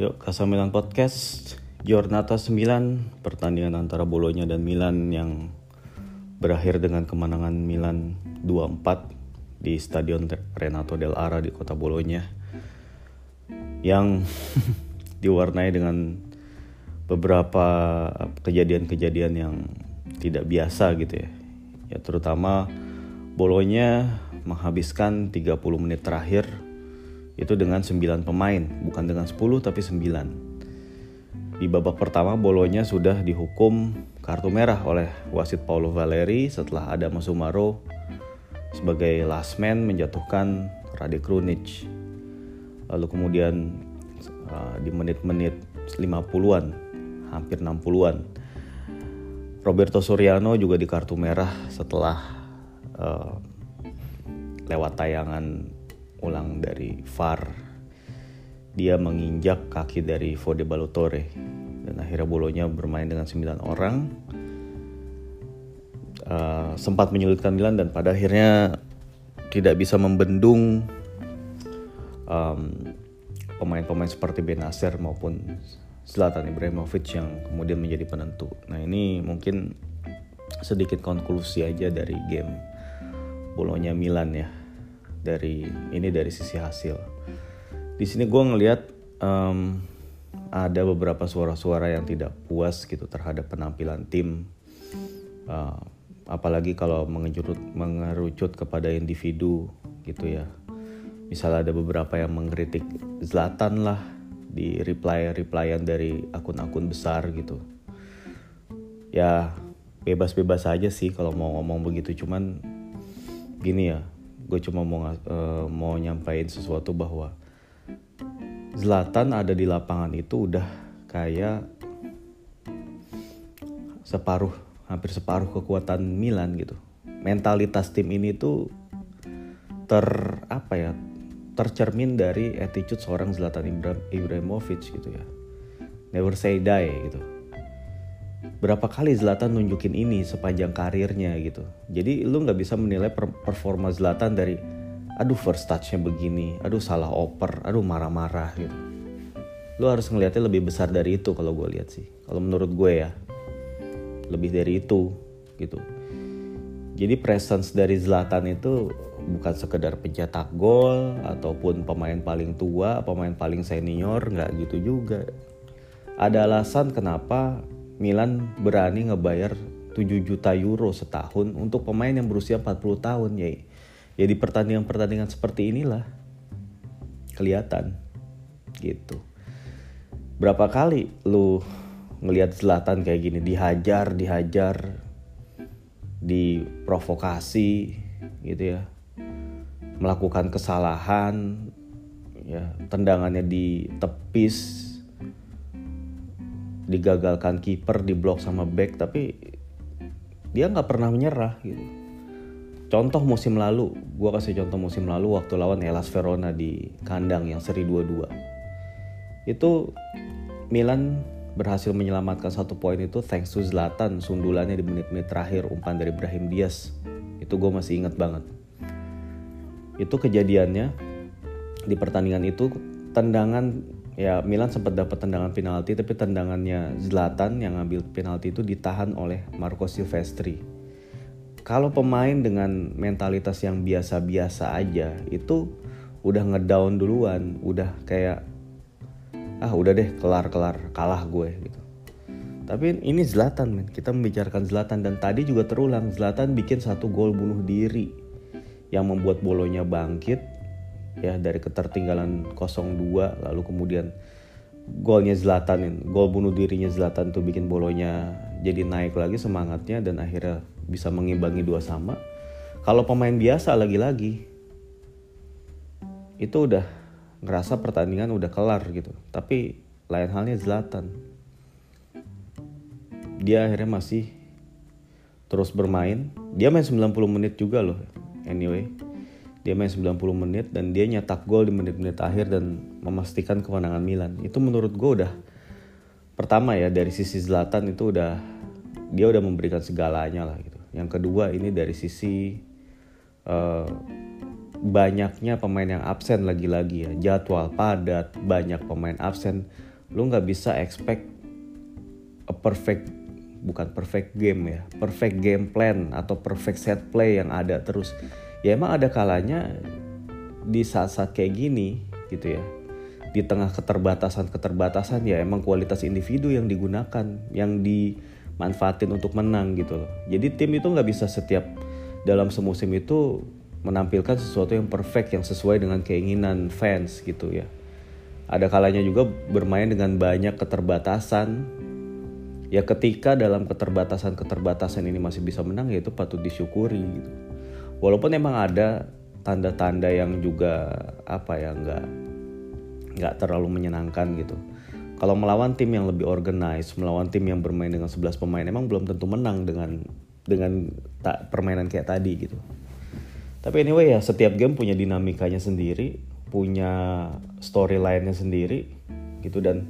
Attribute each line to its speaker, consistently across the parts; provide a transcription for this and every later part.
Speaker 1: Yuk, Kasamilan Podcast Giornata 9 Pertandingan antara Bolonya dan Milan yang berakhir dengan kemenangan Milan 2-4 di Stadion Renato Del Ara di kota Bolonya yang diwarnai dengan beberapa kejadian-kejadian yang tidak biasa gitu ya. Ya terutama Bolonya menghabiskan 30 menit terakhir itu dengan 9 pemain, bukan dengan 10 tapi 9. Di babak pertama Bolonya sudah dihukum kartu merah oleh wasit Paulo Valeri setelah ada Masumaro sebagai last man menjatuhkan Rade Krunic. Lalu kemudian uh, di menit-menit 50-an, hampir 60-an, Roberto Soriano juga di kartu merah setelah uh, lewat tayangan ulang dari VAR dia menginjak kaki dari Fode Balotore dan akhirnya bolonya bermain dengan 9 orang. Uh, sempat menyulitkan Milan dan pada akhirnya tidak bisa membendung pemain-pemain um, seperti Benacer maupun Zlatan Ibrahimovic yang kemudian menjadi penentu. Nah ini mungkin sedikit konklusi aja dari game bolonya Milan ya dari ini dari sisi hasil. Di sini gue ngelihat um, ada beberapa suara-suara yang tidak puas gitu terhadap penampilan tim, uh, apalagi kalau mengerucut, mengerucut kepada individu gitu ya. Misalnya ada beberapa yang mengkritik Zlatan lah di reply-replyan dari akun-akun besar gitu. Ya bebas-bebas aja sih kalau mau ngomong begitu, cuman gini ya, gue cuma mau uh, mau nyampain sesuatu bahwa Zlatan ada di lapangan itu udah kayak separuh hampir separuh kekuatan Milan gitu. Mentalitas tim ini tuh ter apa ya tercermin dari attitude seorang Zlatan Ibrahimovic gitu ya. Never say die gitu berapa kali Zlatan nunjukin ini sepanjang karirnya gitu. Jadi lu nggak bisa menilai performa Zlatan dari aduh first touchnya begini, aduh salah oper, aduh marah-marah gitu. Lu harus ngelihatnya lebih besar dari itu kalau gue lihat sih. Kalau menurut gue ya lebih dari itu gitu. Jadi presence dari Zlatan itu bukan sekedar pencetak gol ataupun pemain paling tua, pemain paling senior, nggak gitu juga. Ada alasan kenapa Milan berani ngebayar 7 juta euro setahun untuk pemain yang berusia 40 tahun ya. Ya di pertandingan-pertandingan seperti inilah kelihatan gitu. Berapa kali lu ngelihat Zlatan kayak gini dihajar, dihajar, diprovokasi gitu ya. Melakukan kesalahan ya, tendangannya ditepis digagalkan kiper diblok sama back tapi dia nggak pernah menyerah gitu. Contoh musim lalu gue kasih contoh musim lalu waktu lawan Hellas Verona di kandang yang seri 2-2 itu Milan berhasil menyelamatkan satu poin itu thanks to Zlatan sundulannya di menit-menit terakhir umpan dari Brahim Diaz. Itu gue masih inget banget. Itu kejadiannya di pertandingan itu tendangan ya Milan sempat dapat tendangan penalti tapi tendangannya Zlatan yang ngambil penalti itu ditahan oleh Marco Silvestri. Kalau pemain dengan mentalitas yang biasa-biasa aja itu udah ngedown duluan, udah kayak ah udah deh kelar-kelar kalah gue gitu. Tapi ini Zlatan men, kita membicarakan Zlatan dan tadi juga terulang Zlatan bikin satu gol bunuh diri yang membuat bolonya bangkit ya dari ketertinggalan 0-2 lalu kemudian golnya Zlatan gol bunuh dirinya Zlatan tuh bikin bolonya jadi naik lagi semangatnya dan akhirnya bisa mengimbangi dua sama. Kalau pemain biasa lagi-lagi itu udah ngerasa pertandingan udah kelar gitu. Tapi lain halnya Zlatan. Dia akhirnya masih terus bermain. Dia main 90 menit juga loh anyway dia main 90 menit dan dia nyetak gol di menit-menit akhir dan memastikan kemenangan Milan. Itu menurut gue udah pertama ya dari sisi Zlatan itu udah dia udah memberikan segalanya lah gitu. Yang kedua ini dari sisi uh, banyaknya pemain yang absen lagi-lagi ya. Jadwal padat, banyak pemain absen. lu nggak bisa expect a perfect bukan perfect game ya perfect game plan atau perfect set play yang ada terus ya emang ada kalanya di saat-saat kayak gini gitu ya di tengah keterbatasan-keterbatasan ya emang kualitas individu yang digunakan yang dimanfaatin untuk menang gitu loh. Jadi tim itu nggak bisa setiap dalam semusim itu menampilkan sesuatu yang perfect yang sesuai dengan keinginan fans gitu ya. Ada kalanya juga bermain dengan banyak keterbatasan. Ya ketika dalam keterbatasan-keterbatasan ini masih bisa menang ya itu patut disyukuri gitu walaupun emang ada tanda-tanda yang juga apa ya nggak nggak terlalu menyenangkan gitu. Kalau melawan tim yang lebih organized melawan tim yang bermain dengan 11 pemain emang belum tentu menang dengan dengan tak permainan kayak tadi gitu. Tapi anyway ya setiap game punya dinamikanya sendiri punya storyline-nya sendiri gitu. Dan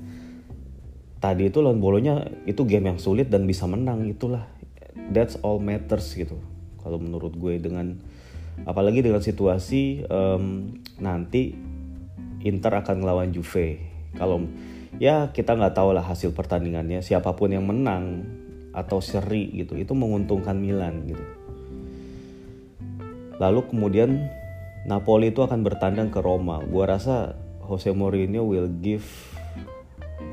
Speaker 1: tadi itu lawan bolonya itu game yang sulit dan bisa menang itulah. That's all matters gitu kalau menurut gue dengan apalagi dengan situasi um, nanti Inter akan melawan Juve kalau ya kita nggak tahu lah hasil pertandingannya siapa pun yang menang atau seri gitu itu menguntungkan Milan gitu lalu kemudian Napoli itu akan bertandang ke Roma. Gua rasa Jose Mourinho will give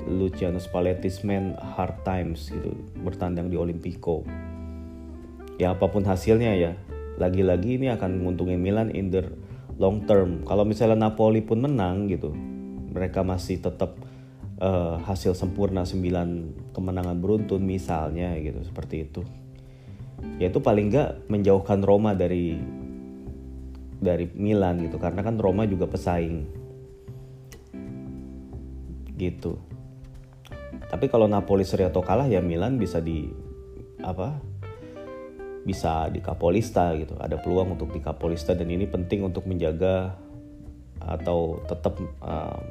Speaker 1: Luciano Spalletti's men hard times gitu bertandang di Olimpico. Ya apa pun hasilnya ya, lagi-lagi ini akan menguntungin Milan in the long term. Kalau misalnya Napoli pun menang gitu, mereka masih tetap uh, hasil sempurna 9 kemenangan beruntun misalnya gitu seperti itu. Ya itu paling nggak menjauhkan Roma dari dari Milan gitu karena kan Roma juga pesaing gitu tapi kalau Napoli seri atau kalah ya Milan bisa di apa bisa di Kapolista gitu ada peluang untuk di Kapolista dan ini penting untuk menjaga atau tetap um,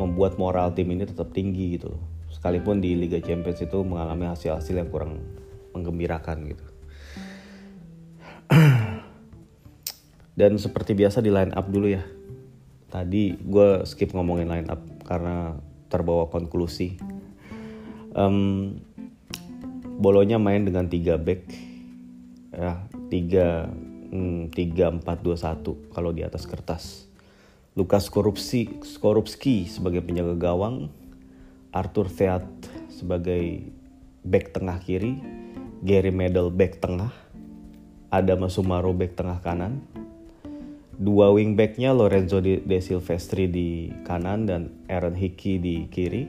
Speaker 1: membuat moral tim ini tetap tinggi gitu sekalipun di Liga Champions itu mengalami hasil-hasil yang kurang menggembirakan gitu Dan seperti biasa di line up dulu ya. Tadi gue skip ngomongin line up karena terbawa konklusi. Um, Bolonya main dengan tiga back, ya tiga hmm, tiga empat dua satu kalau di atas kertas. Lukas Korupsi Skorupski sebagai penjaga gawang, Arthur Theat sebagai back tengah kiri, Gary Medel back tengah, Adam Sumaro back tengah kanan, dua wingbacknya Lorenzo De, Silvestri di kanan dan Aaron Hickey di kiri.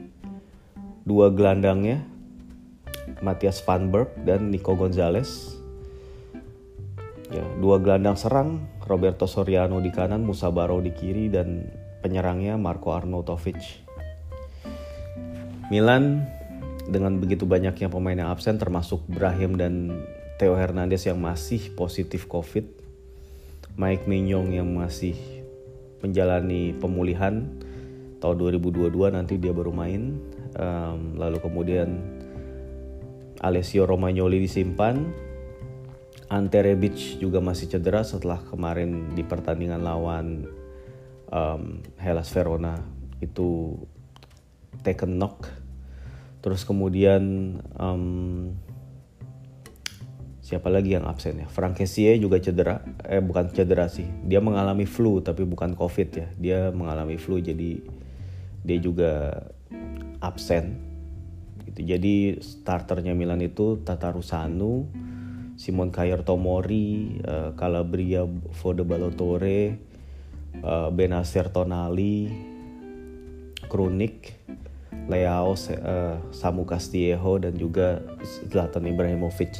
Speaker 1: Dua gelandangnya Matthias Van Berg dan Nico Gonzalez. Ya dua gelandang serang Roberto Soriano di kanan Musa Baro di kiri dan penyerangnya Marco Arnautovic. Milan dengan begitu banyaknya pemain yang absen termasuk Brahim dan Theo Hernandez yang masih positif COVID Mike Mignon yang masih menjalani pemulihan tahun 2022 nanti dia baru main um, lalu kemudian Alessio Romagnoli disimpan. Ante Rebic juga masih cedera setelah kemarin di pertandingan lawan um, Hellas Verona. Itu taken knock. Terus kemudian um, siapa lagi yang absen ya? Frank Kessie juga cedera. Eh bukan cedera sih. Dia mengalami flu tapi bukan covid ya. Dia mengalami flu jadi dia juga absen gitu. Jadi starternya Milan itu Tata Rusanu Simon Kayer Tomori uh, Calabria Fode Balotore uh, Benacer Tonali Krunik Leao uh, Samu Castillejo dan juga Zlatan Ibrahimovic.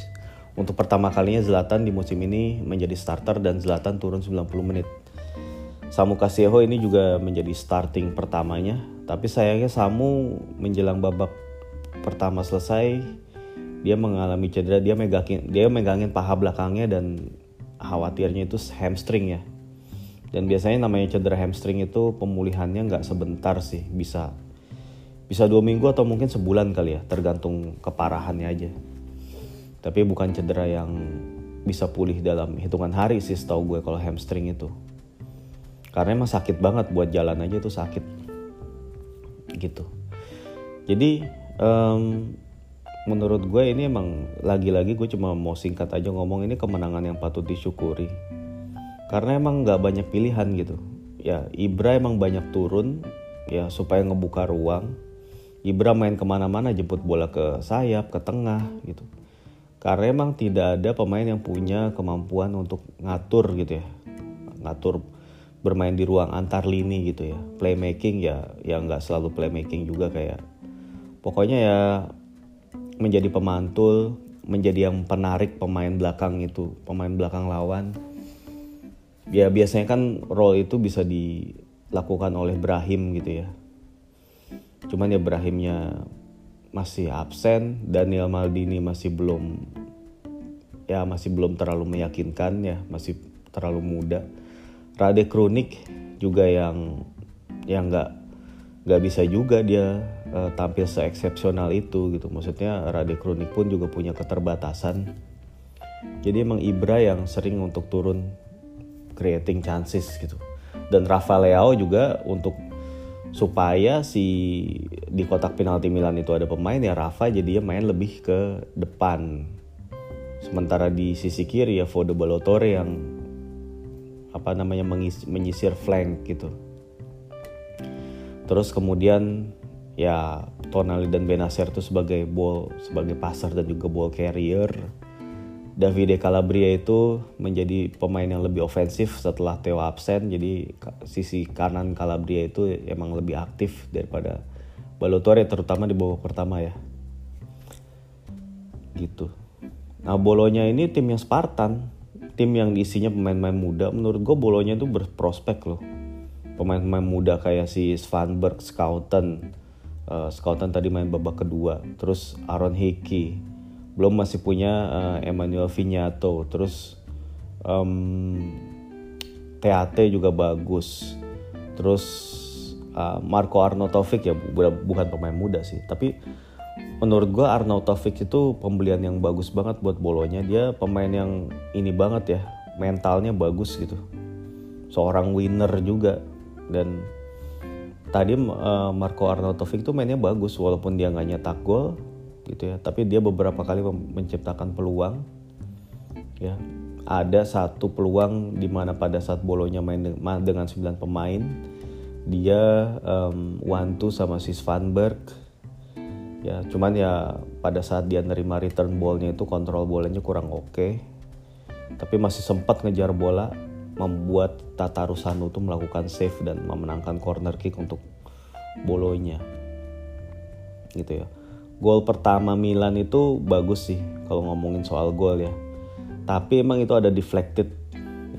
Speaker 1: Untuk pertama kalinya Zlatan di musim ini menjadi starter dan Zlatan turun 90 menit. Samu Kasieho ini juga menjadi starting pertamanya, tapi sayangnya Samu menjelang babak pertama selesai dia mengalami cedera, dia megangin dia megangin paha belakangnya dan khawatirnya itu hamstring ya. Dan biasanya namanya cedera hamstring itu pemulihannya nggak sebentar sih, bisa bisa dua minggu atau mungkin sebulan kali ya, tergantung keparahannya aja. Tapi bukan cedera yang bisa pulih dalam hitungan hari sih setahu gue kalau hamstring itu. Karena emang sakit banget buat jalan aja tuh sakit. Gitu. Jadi um, menurut gue ini emang lagi-lagi gue cuma mau singkat aja ngomong ini kemenangan yang patut disyukuri. Karena emang nggak banyak pilihan gitu. Ya Ibra emang banyak turun ya supaya ngebuka ruang. Ibra main ke mana-mana jemput bola ke sayap ke tengah gitu. Karena emang tidak ada pemain yang punya kemampuan untuk ngatur gitu ya. Ngatur bermain di ruang antar lini gitu ya. Playmaking ya ya nggak selalu playmaking juga kayak pokoknya ya menjadi pemantul, menjadi yang penarik pemain belakang itu, pemain belakang lawan. Ya biasanya kan role itu bisa dilakukan oleh Brahim gitu ya. Cuman ya Brahimnya masih absen, Daniel Maldini masih belum ya masih belum terlalu meyakinkan ya, masih terlalu muda. Rade Kronik juga yang yang nggak nggak bisa juga dia uh, tampil seeksepsional itu gitu. Maksudnya Rade Kronik pun juga punya keterbatasan. Jadi emang Ibra yang sering untuk turun creating chances gitu. Dan Rafa Leao juga untuk supaya si di kotak penalti Milan itu ada pemain ya Rafa jadi dia main lebih ke depan. Sementara di sisi kiri ya Fode Balotore yang apa namanya menyisir flank gitu. Terus kemudian ya Tonali dan Benacer itu sebagai ball sebagai passer dan juga ball carrier. Davide Calabria itu menjadi pemain yang lebih ofensif setelah Theo absen. Jadi sisi kanan Calabria itu emang lebih aktif daripada Balotore terutama di babak pertama ya. Gitu. Nah bolonya ini timnya Spartan. Tim yang isinya pemain-pemain muda. Menurut gue bolonya itu berprospek loh. Pemain-pemain muda kayak si Svanberg, Scouten, uh, Scotland tadi main babak kedua. Terus Aaron Hickey. Belum masih punya uh, Emmanuel Vignato. Terus um, TAT juga bagus. Terus uh, Marco Arnautovic ya bukan pemain muda sih. Tapi menurut gue Arnautovic itu pembelian yang bagus banget buat bolonya. Dia pemain yang ini banget ya mentalnya bagus gitu. Seorang winner juga. Dan tadi uh, Marco Arnautovic tuh mainnya bagus walaupun dia nggak nyetak gol gitu ya. Tapi dia beberapa kali menciptakan peluang ya. Ada satu peluang di mana pada saat bolonya main dengan 9 pemain dia um, two sama si Svanberg ya. Cuman ya pada saat dia nerima return ballnya itu kontrol bolanya kurang oke. Okay. tapi masih sempat ngejar bola membuat Tata Rusano tuh melakukan save dan memenangkan corner kick untuk Bolonya. Gitu ya. Gol pertama Milan itu bagus sih kalau ngomongin soal gol ya. Tapi emang itu ada deflected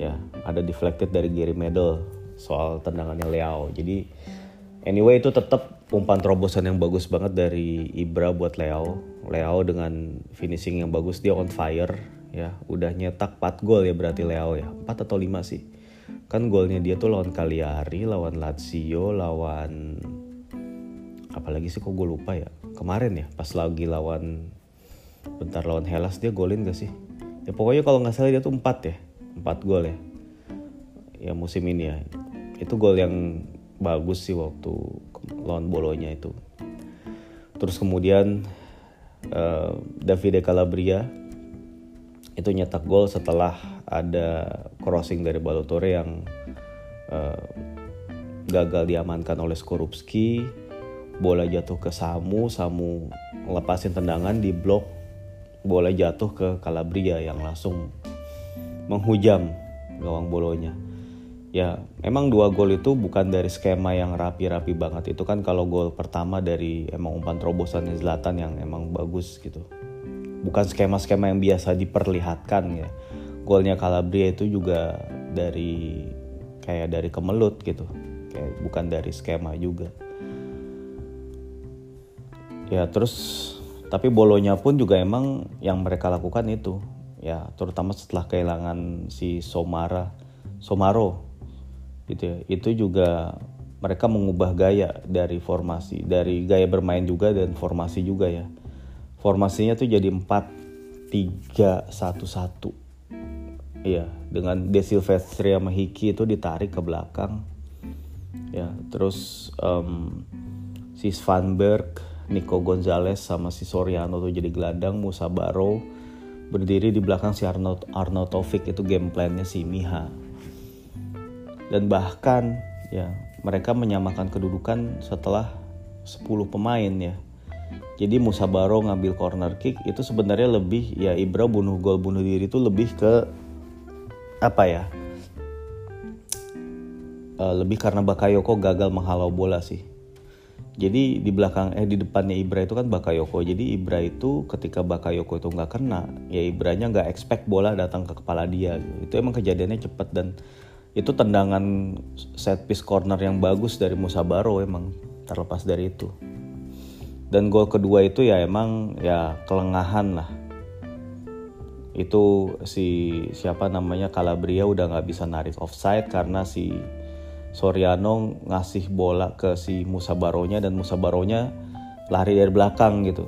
Speaker 1: ya. Ada deflected dari Gary Medel soal tendangannya Leo jadi anyway itu tetap umpan terobosan yang bagus banget dari Ibra buat Leo Leo dengan finishing yang bagus dia on fire ya udah nyetak 4 gol ya berarti Leo ya. 4 atau 5 sih? Kan golnya dia tuh lawan Cagliari lawan Lazio lawan apalagi sih kok gue lupa ya? Kemarin ya pas lagi lawan bentar lawan Hellas dia golin gak sih? Ya pokoknya kalau nggak salah dia tuh 4 ya 4 gol ya. Ya musim ini ya. Itu gol yang bagus sih waktu lawan Bolonya itu. Terus kemudian uh, Davide Calabria itu nyetak gol setelah ada crossing dari Balotore yang uh, gagal diamankan oleh Skorupski. Bola jatuh ke Samu Samu lepasin tendangan di blok. Bola jatuh ke Calabria yang langsung menghujam gawang bolonya. Ya emang dua gol itu bukan dari skema yang rapi-rapi banget. Itu kan kalau gol pertama dari emang umpan terobosannya Zlatan yang emang bagus gitu bukan skema-skema yang biasa diperlihatkan ya. Golnya Calabria itu juga dari kayak dari kemelut gitu. Kayak bukan dari skema juga. Ya terus tapi bolonya pun juga emang yang mereka lakukan itu. Ya terutama setelah kehilangan si Somara Somaro. Gitu ya. Itu juga mereka mengubah gaya dari formasi dari gaya bermain juga dan formasi juga ya formasinya tuh jadi 4 3 1 1 iya dengan De Silvestri sama Hiki itu ditarik ke belakang ya terus um, si Svanberg, Nico Gonzalez sama si Soriano tuh jadi gelandang, Musa Baro berdiri di belakang si Arnold Taufik itu game plannya si Miha. Dan bahkan ya mereka menyamakan kedudukan setelah 10 pemain ya. Jadi Musa Baro ngambil corner kick itu sebenarnya lebih ya Ibra bunuh gol bunuh diri itu lebih ke apa ya? Uh, lebih karena Bakayoko gagal menghalau bola sih. Jadi di belakang eh di depannya Ibra itu kan Bakayoko. Jadi Ibra itu ketika Bakayoko itu nggak kena, ya Ibranya nggak expect bola datang ke kepala dia. Itu emang kejadiannya cepat dan itu tendangan set piece corner yang bagus dari Musa Baro emang terlepas dari itu. Dan gol kedua itu ya emang ya kelengahan lah. Itu si siapa namanya Calabria udah nggak bisa narik offside karena si Soriano ngasih bola ke si Musa Baronya dan Musa Baronya lari dari belakang gitu.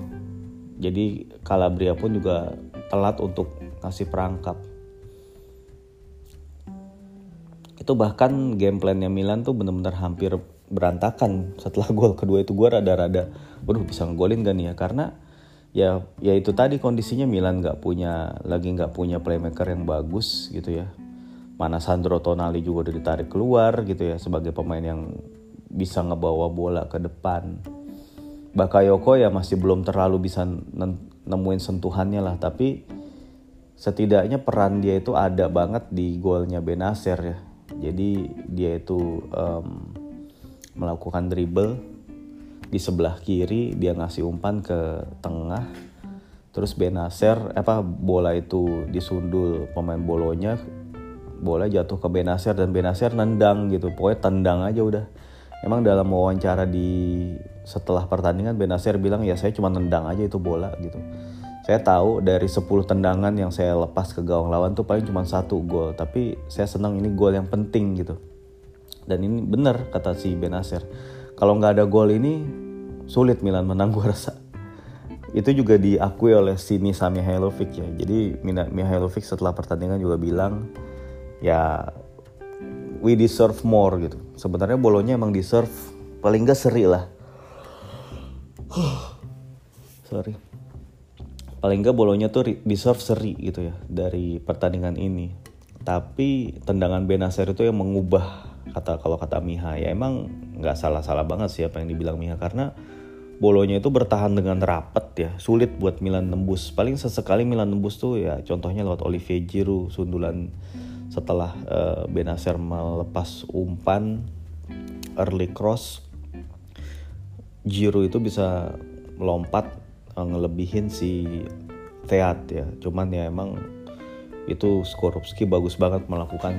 Speaker 1: Jadi Calabria pun juga telat untuk ngasih perangkap. Itu bahkan game plannya Milan tuh bener-bener hampir berantakan setelah gol kedua itu gue rada-rada, waduh bisa ngegolin gak nih ya karena ya ya itu tadi kondisinya Milan nggak punya lagi nggak punya playmaker yang bagus gitu ya mana Sandro Tonali juga udah ditarik keluar gitu ya sebagai pemain yang bisa ngebawa bola ke depan. Bakayoko ya masih belum terlalu bisa nemuin sentuhannya lah tapi setidaknya peran dia itu ada banget di golnya Benacer ya. Jadi dia itu um, melakukan dribble di sebelah kiri dia ngasih umpan ke tengah. Terus Benacer apa bola itu disundul pemain bolonya. Bola jatuh ke Benasir dan Benasir nendang gitu. Pokoknya tendang aja udah. Emang dalam wawancara di setelah pertandingan Benasir bilang ya saya cuma nendang aja itu bola gitu. Saya tahu dari 10 tendangan yang saya lepas ke gawang lawan tuh paling cuma satu gol. Tapi saya senang ini gol yang penting gitu dan ini benar kata si Benasir kalau nggak ada gol ini sulit Milan menang gue rasa. Itu juga diakui oleh Sini Mihailovic ya. Jadi Mihailovic setelah pertandingan juga bilang ya we deserve more gitu. Sebenarnya bolonya emang deserve paling gak seri lah. Sorry. Paling gak bolonya tuh deserve seri gitu ya dari pertandingan ini. Tapi tendangan Benacer itu yang mengubah kata kalau kata Miha ya emang nggak salah-salah banget sih apa yang dibilang Miha karena bolonya itu bertahan dengan rapat ya sulit buat Milan nembus. Paling sesekali Milan nembus tuh ya contohnya lewat Olivier Giroud sundulan setelah uh, Benacer melepas umpan early cross. Giroud itu bisa melompat uh, ngelebihin si Teat ya. Cuman ya emang itu Skorupski bagus banget melakukan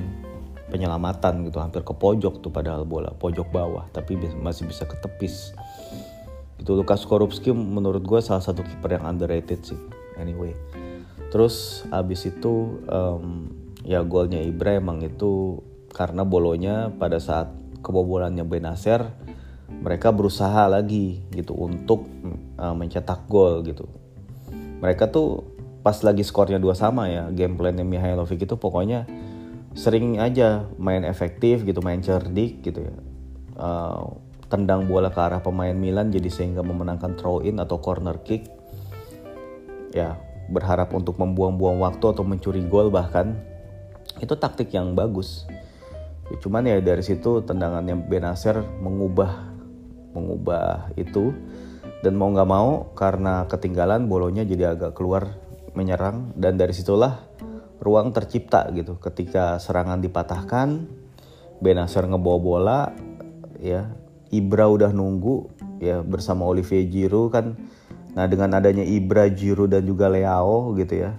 Speaker 1: penyelamatan gitu hampir ke pojok tuh padahal bola pojok bawah tapi masih bisa ketepis itu Lukas Skorupski menurut gue salah satu kiper yang underrated sih anyway terus abis itu um, ya golnya Ibra emang itu karena bolonya pada saat kebobolannya Benacer mereka berusaha lagi gitu untuk uh, mencetak gol gitu. Mereka tuh pas lagi skornya dua sama ya, game plannya Mihailovic itu pokoknya sering aja main efektif gitu, main cerdik gitu ya. Uh, tendang bola ke arah pemain Milan jadi sehingga memenangkan throw in atau corner kick. Ya, berharap untuk membuang-buang waktu atau mencuri gol bahkan itu taktik yang bagus cuman ya dari situ tendangannya Benacer mengubah mengubah itu dan mau nggak mau karena ketinggalan bolonya jadi agak keluar menyerang dan dari situlah ruang tercipta gitu. Ketika serangan dipatahkan Benacer ngebawa bola ya. Ibra udah nunggu ya bersama Olivier Giroud kan. Nah dengan adanya Ibra Giroud dan juga Leao gitu ya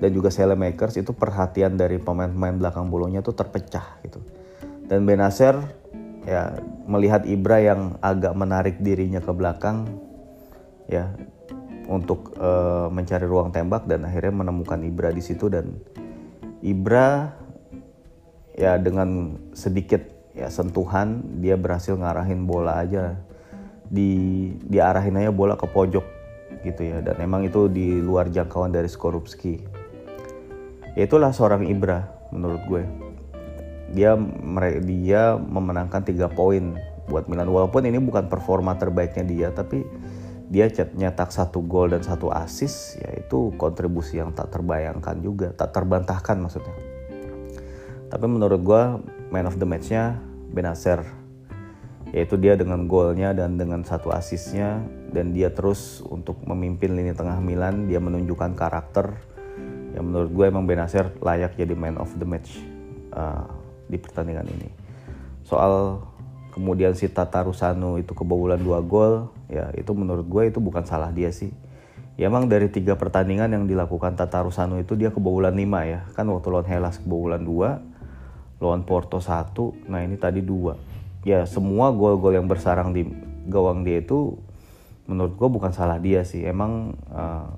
Speaker 1: dan juga Makers itu perhatian dari pemain-pemain belakang bolonya tuh terpecah gitu. Dan Benacer ya melihat Ibra yang agak menarik dirinya ke belakang ya untuk uh, mencari ruang tembak dan akhirnya menemukan Ibra di situ dan Ibra ya dengan sedikit ya sentuhan dia berhasil ngarahin bola aja. Di diarahin aja bola ke pojok gitu ya. Dan emang itu di luar jangkauan dari Skorupski. Ya itulah seorang Ibra menurut gue. Dia dia memenangkan tiga poin buat Milan. Walaupun ini bukan performa terbaiknya dia tapi dia nyetak satu gol dan satu assist ya itu kontribusi yang tak terbayangkan juga tak terbantahkan maksudnya. Tapi menurut gue man of the matchnya Benacer. Yaitu dia dengan golnya dan dengan satu asisnya dan dia terus untuk memimpin lini tengah Milan dia menunjukkan karakter. Yang menurut gue emang Benacer layak jadi man of the match uh, di pertandingan ini. Soal kemudian si Tata Rusano itu kebobolan dua gol ya itu menurut gue itu bukan salah dia sih. Ya emang dari tiga pertandingan yang dilakukan Tata Rusano itu dia kebobolan lima ya. Kan waktu lawan Hellas kebobolan dua lawan Porto satu nah ini tadi dua. Ya semua gol-gol yang bersarang di gawang dia itu menurut gue bukan salah dia sih. Emang uh,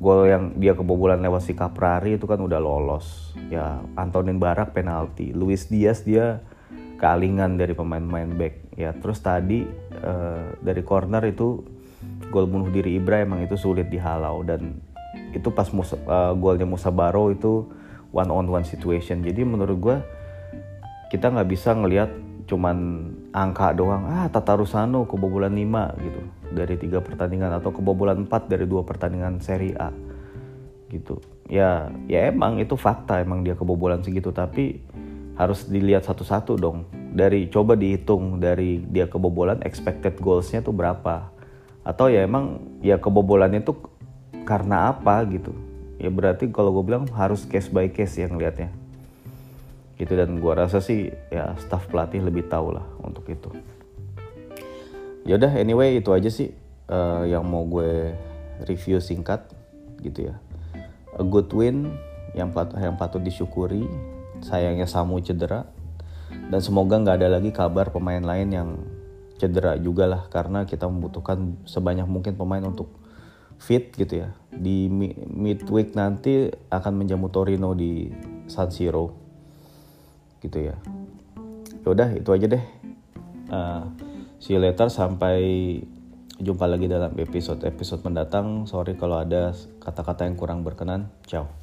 Speaker 1: gol yang dia kebobolan lewat si Caprari itu kan udah lolos. Ya Antonin Barak penalti. Luis Diaz dia kealingan dari pemain-pemain back. Ya terus tadi uh, dari corner itu gol bunuh diri Ibra emang itu sulit dihalau dan itu pas uh, golnya Musa Baro itu one on one situation. Jadi menurut gue kita nggak bisa ngelihat cuman angka doang ah Tata Rusano kebobolan 5 gitu. Dari tiga pertandingan atau kebobolan 4 dari dua pertandingan Serie A gitu. Ya ya emang itu fakta emang dia kebobolan segitu. Tapi harus dilihat satu-satu dong. Dari coba dihitung dari dia kebobolan expected goalsnya tuh berapa. Atau ya emang ya kebobolannya tuh karena apa gitu. Ya berarti kalau gue bilang harus case by case yang lihatnya. Gitu dan gue rasa sih ya staff pelatih lebih tahu lah untuk itu. Yaudah anyway itu aja sih uh, yang mau gue review singkat gitu ya. A good win yang patut yang patut disyukuri sayangnya Samu cedera. Dan semoga nggak ada lagi kabar pemain lain yang cedera juga lah karena kita membutuhkan sebanyak mungkin pemain untuk fit gitu ya. Di midweek nanti akan menjamu Torino di San Siro. Gitu ya. Yaudah itu aja deh. Uh, see you later sampai jumpa lagi dalam episode episode mendatang. Sorry kalau ada kata-kata yang kurang berkenan. Ciao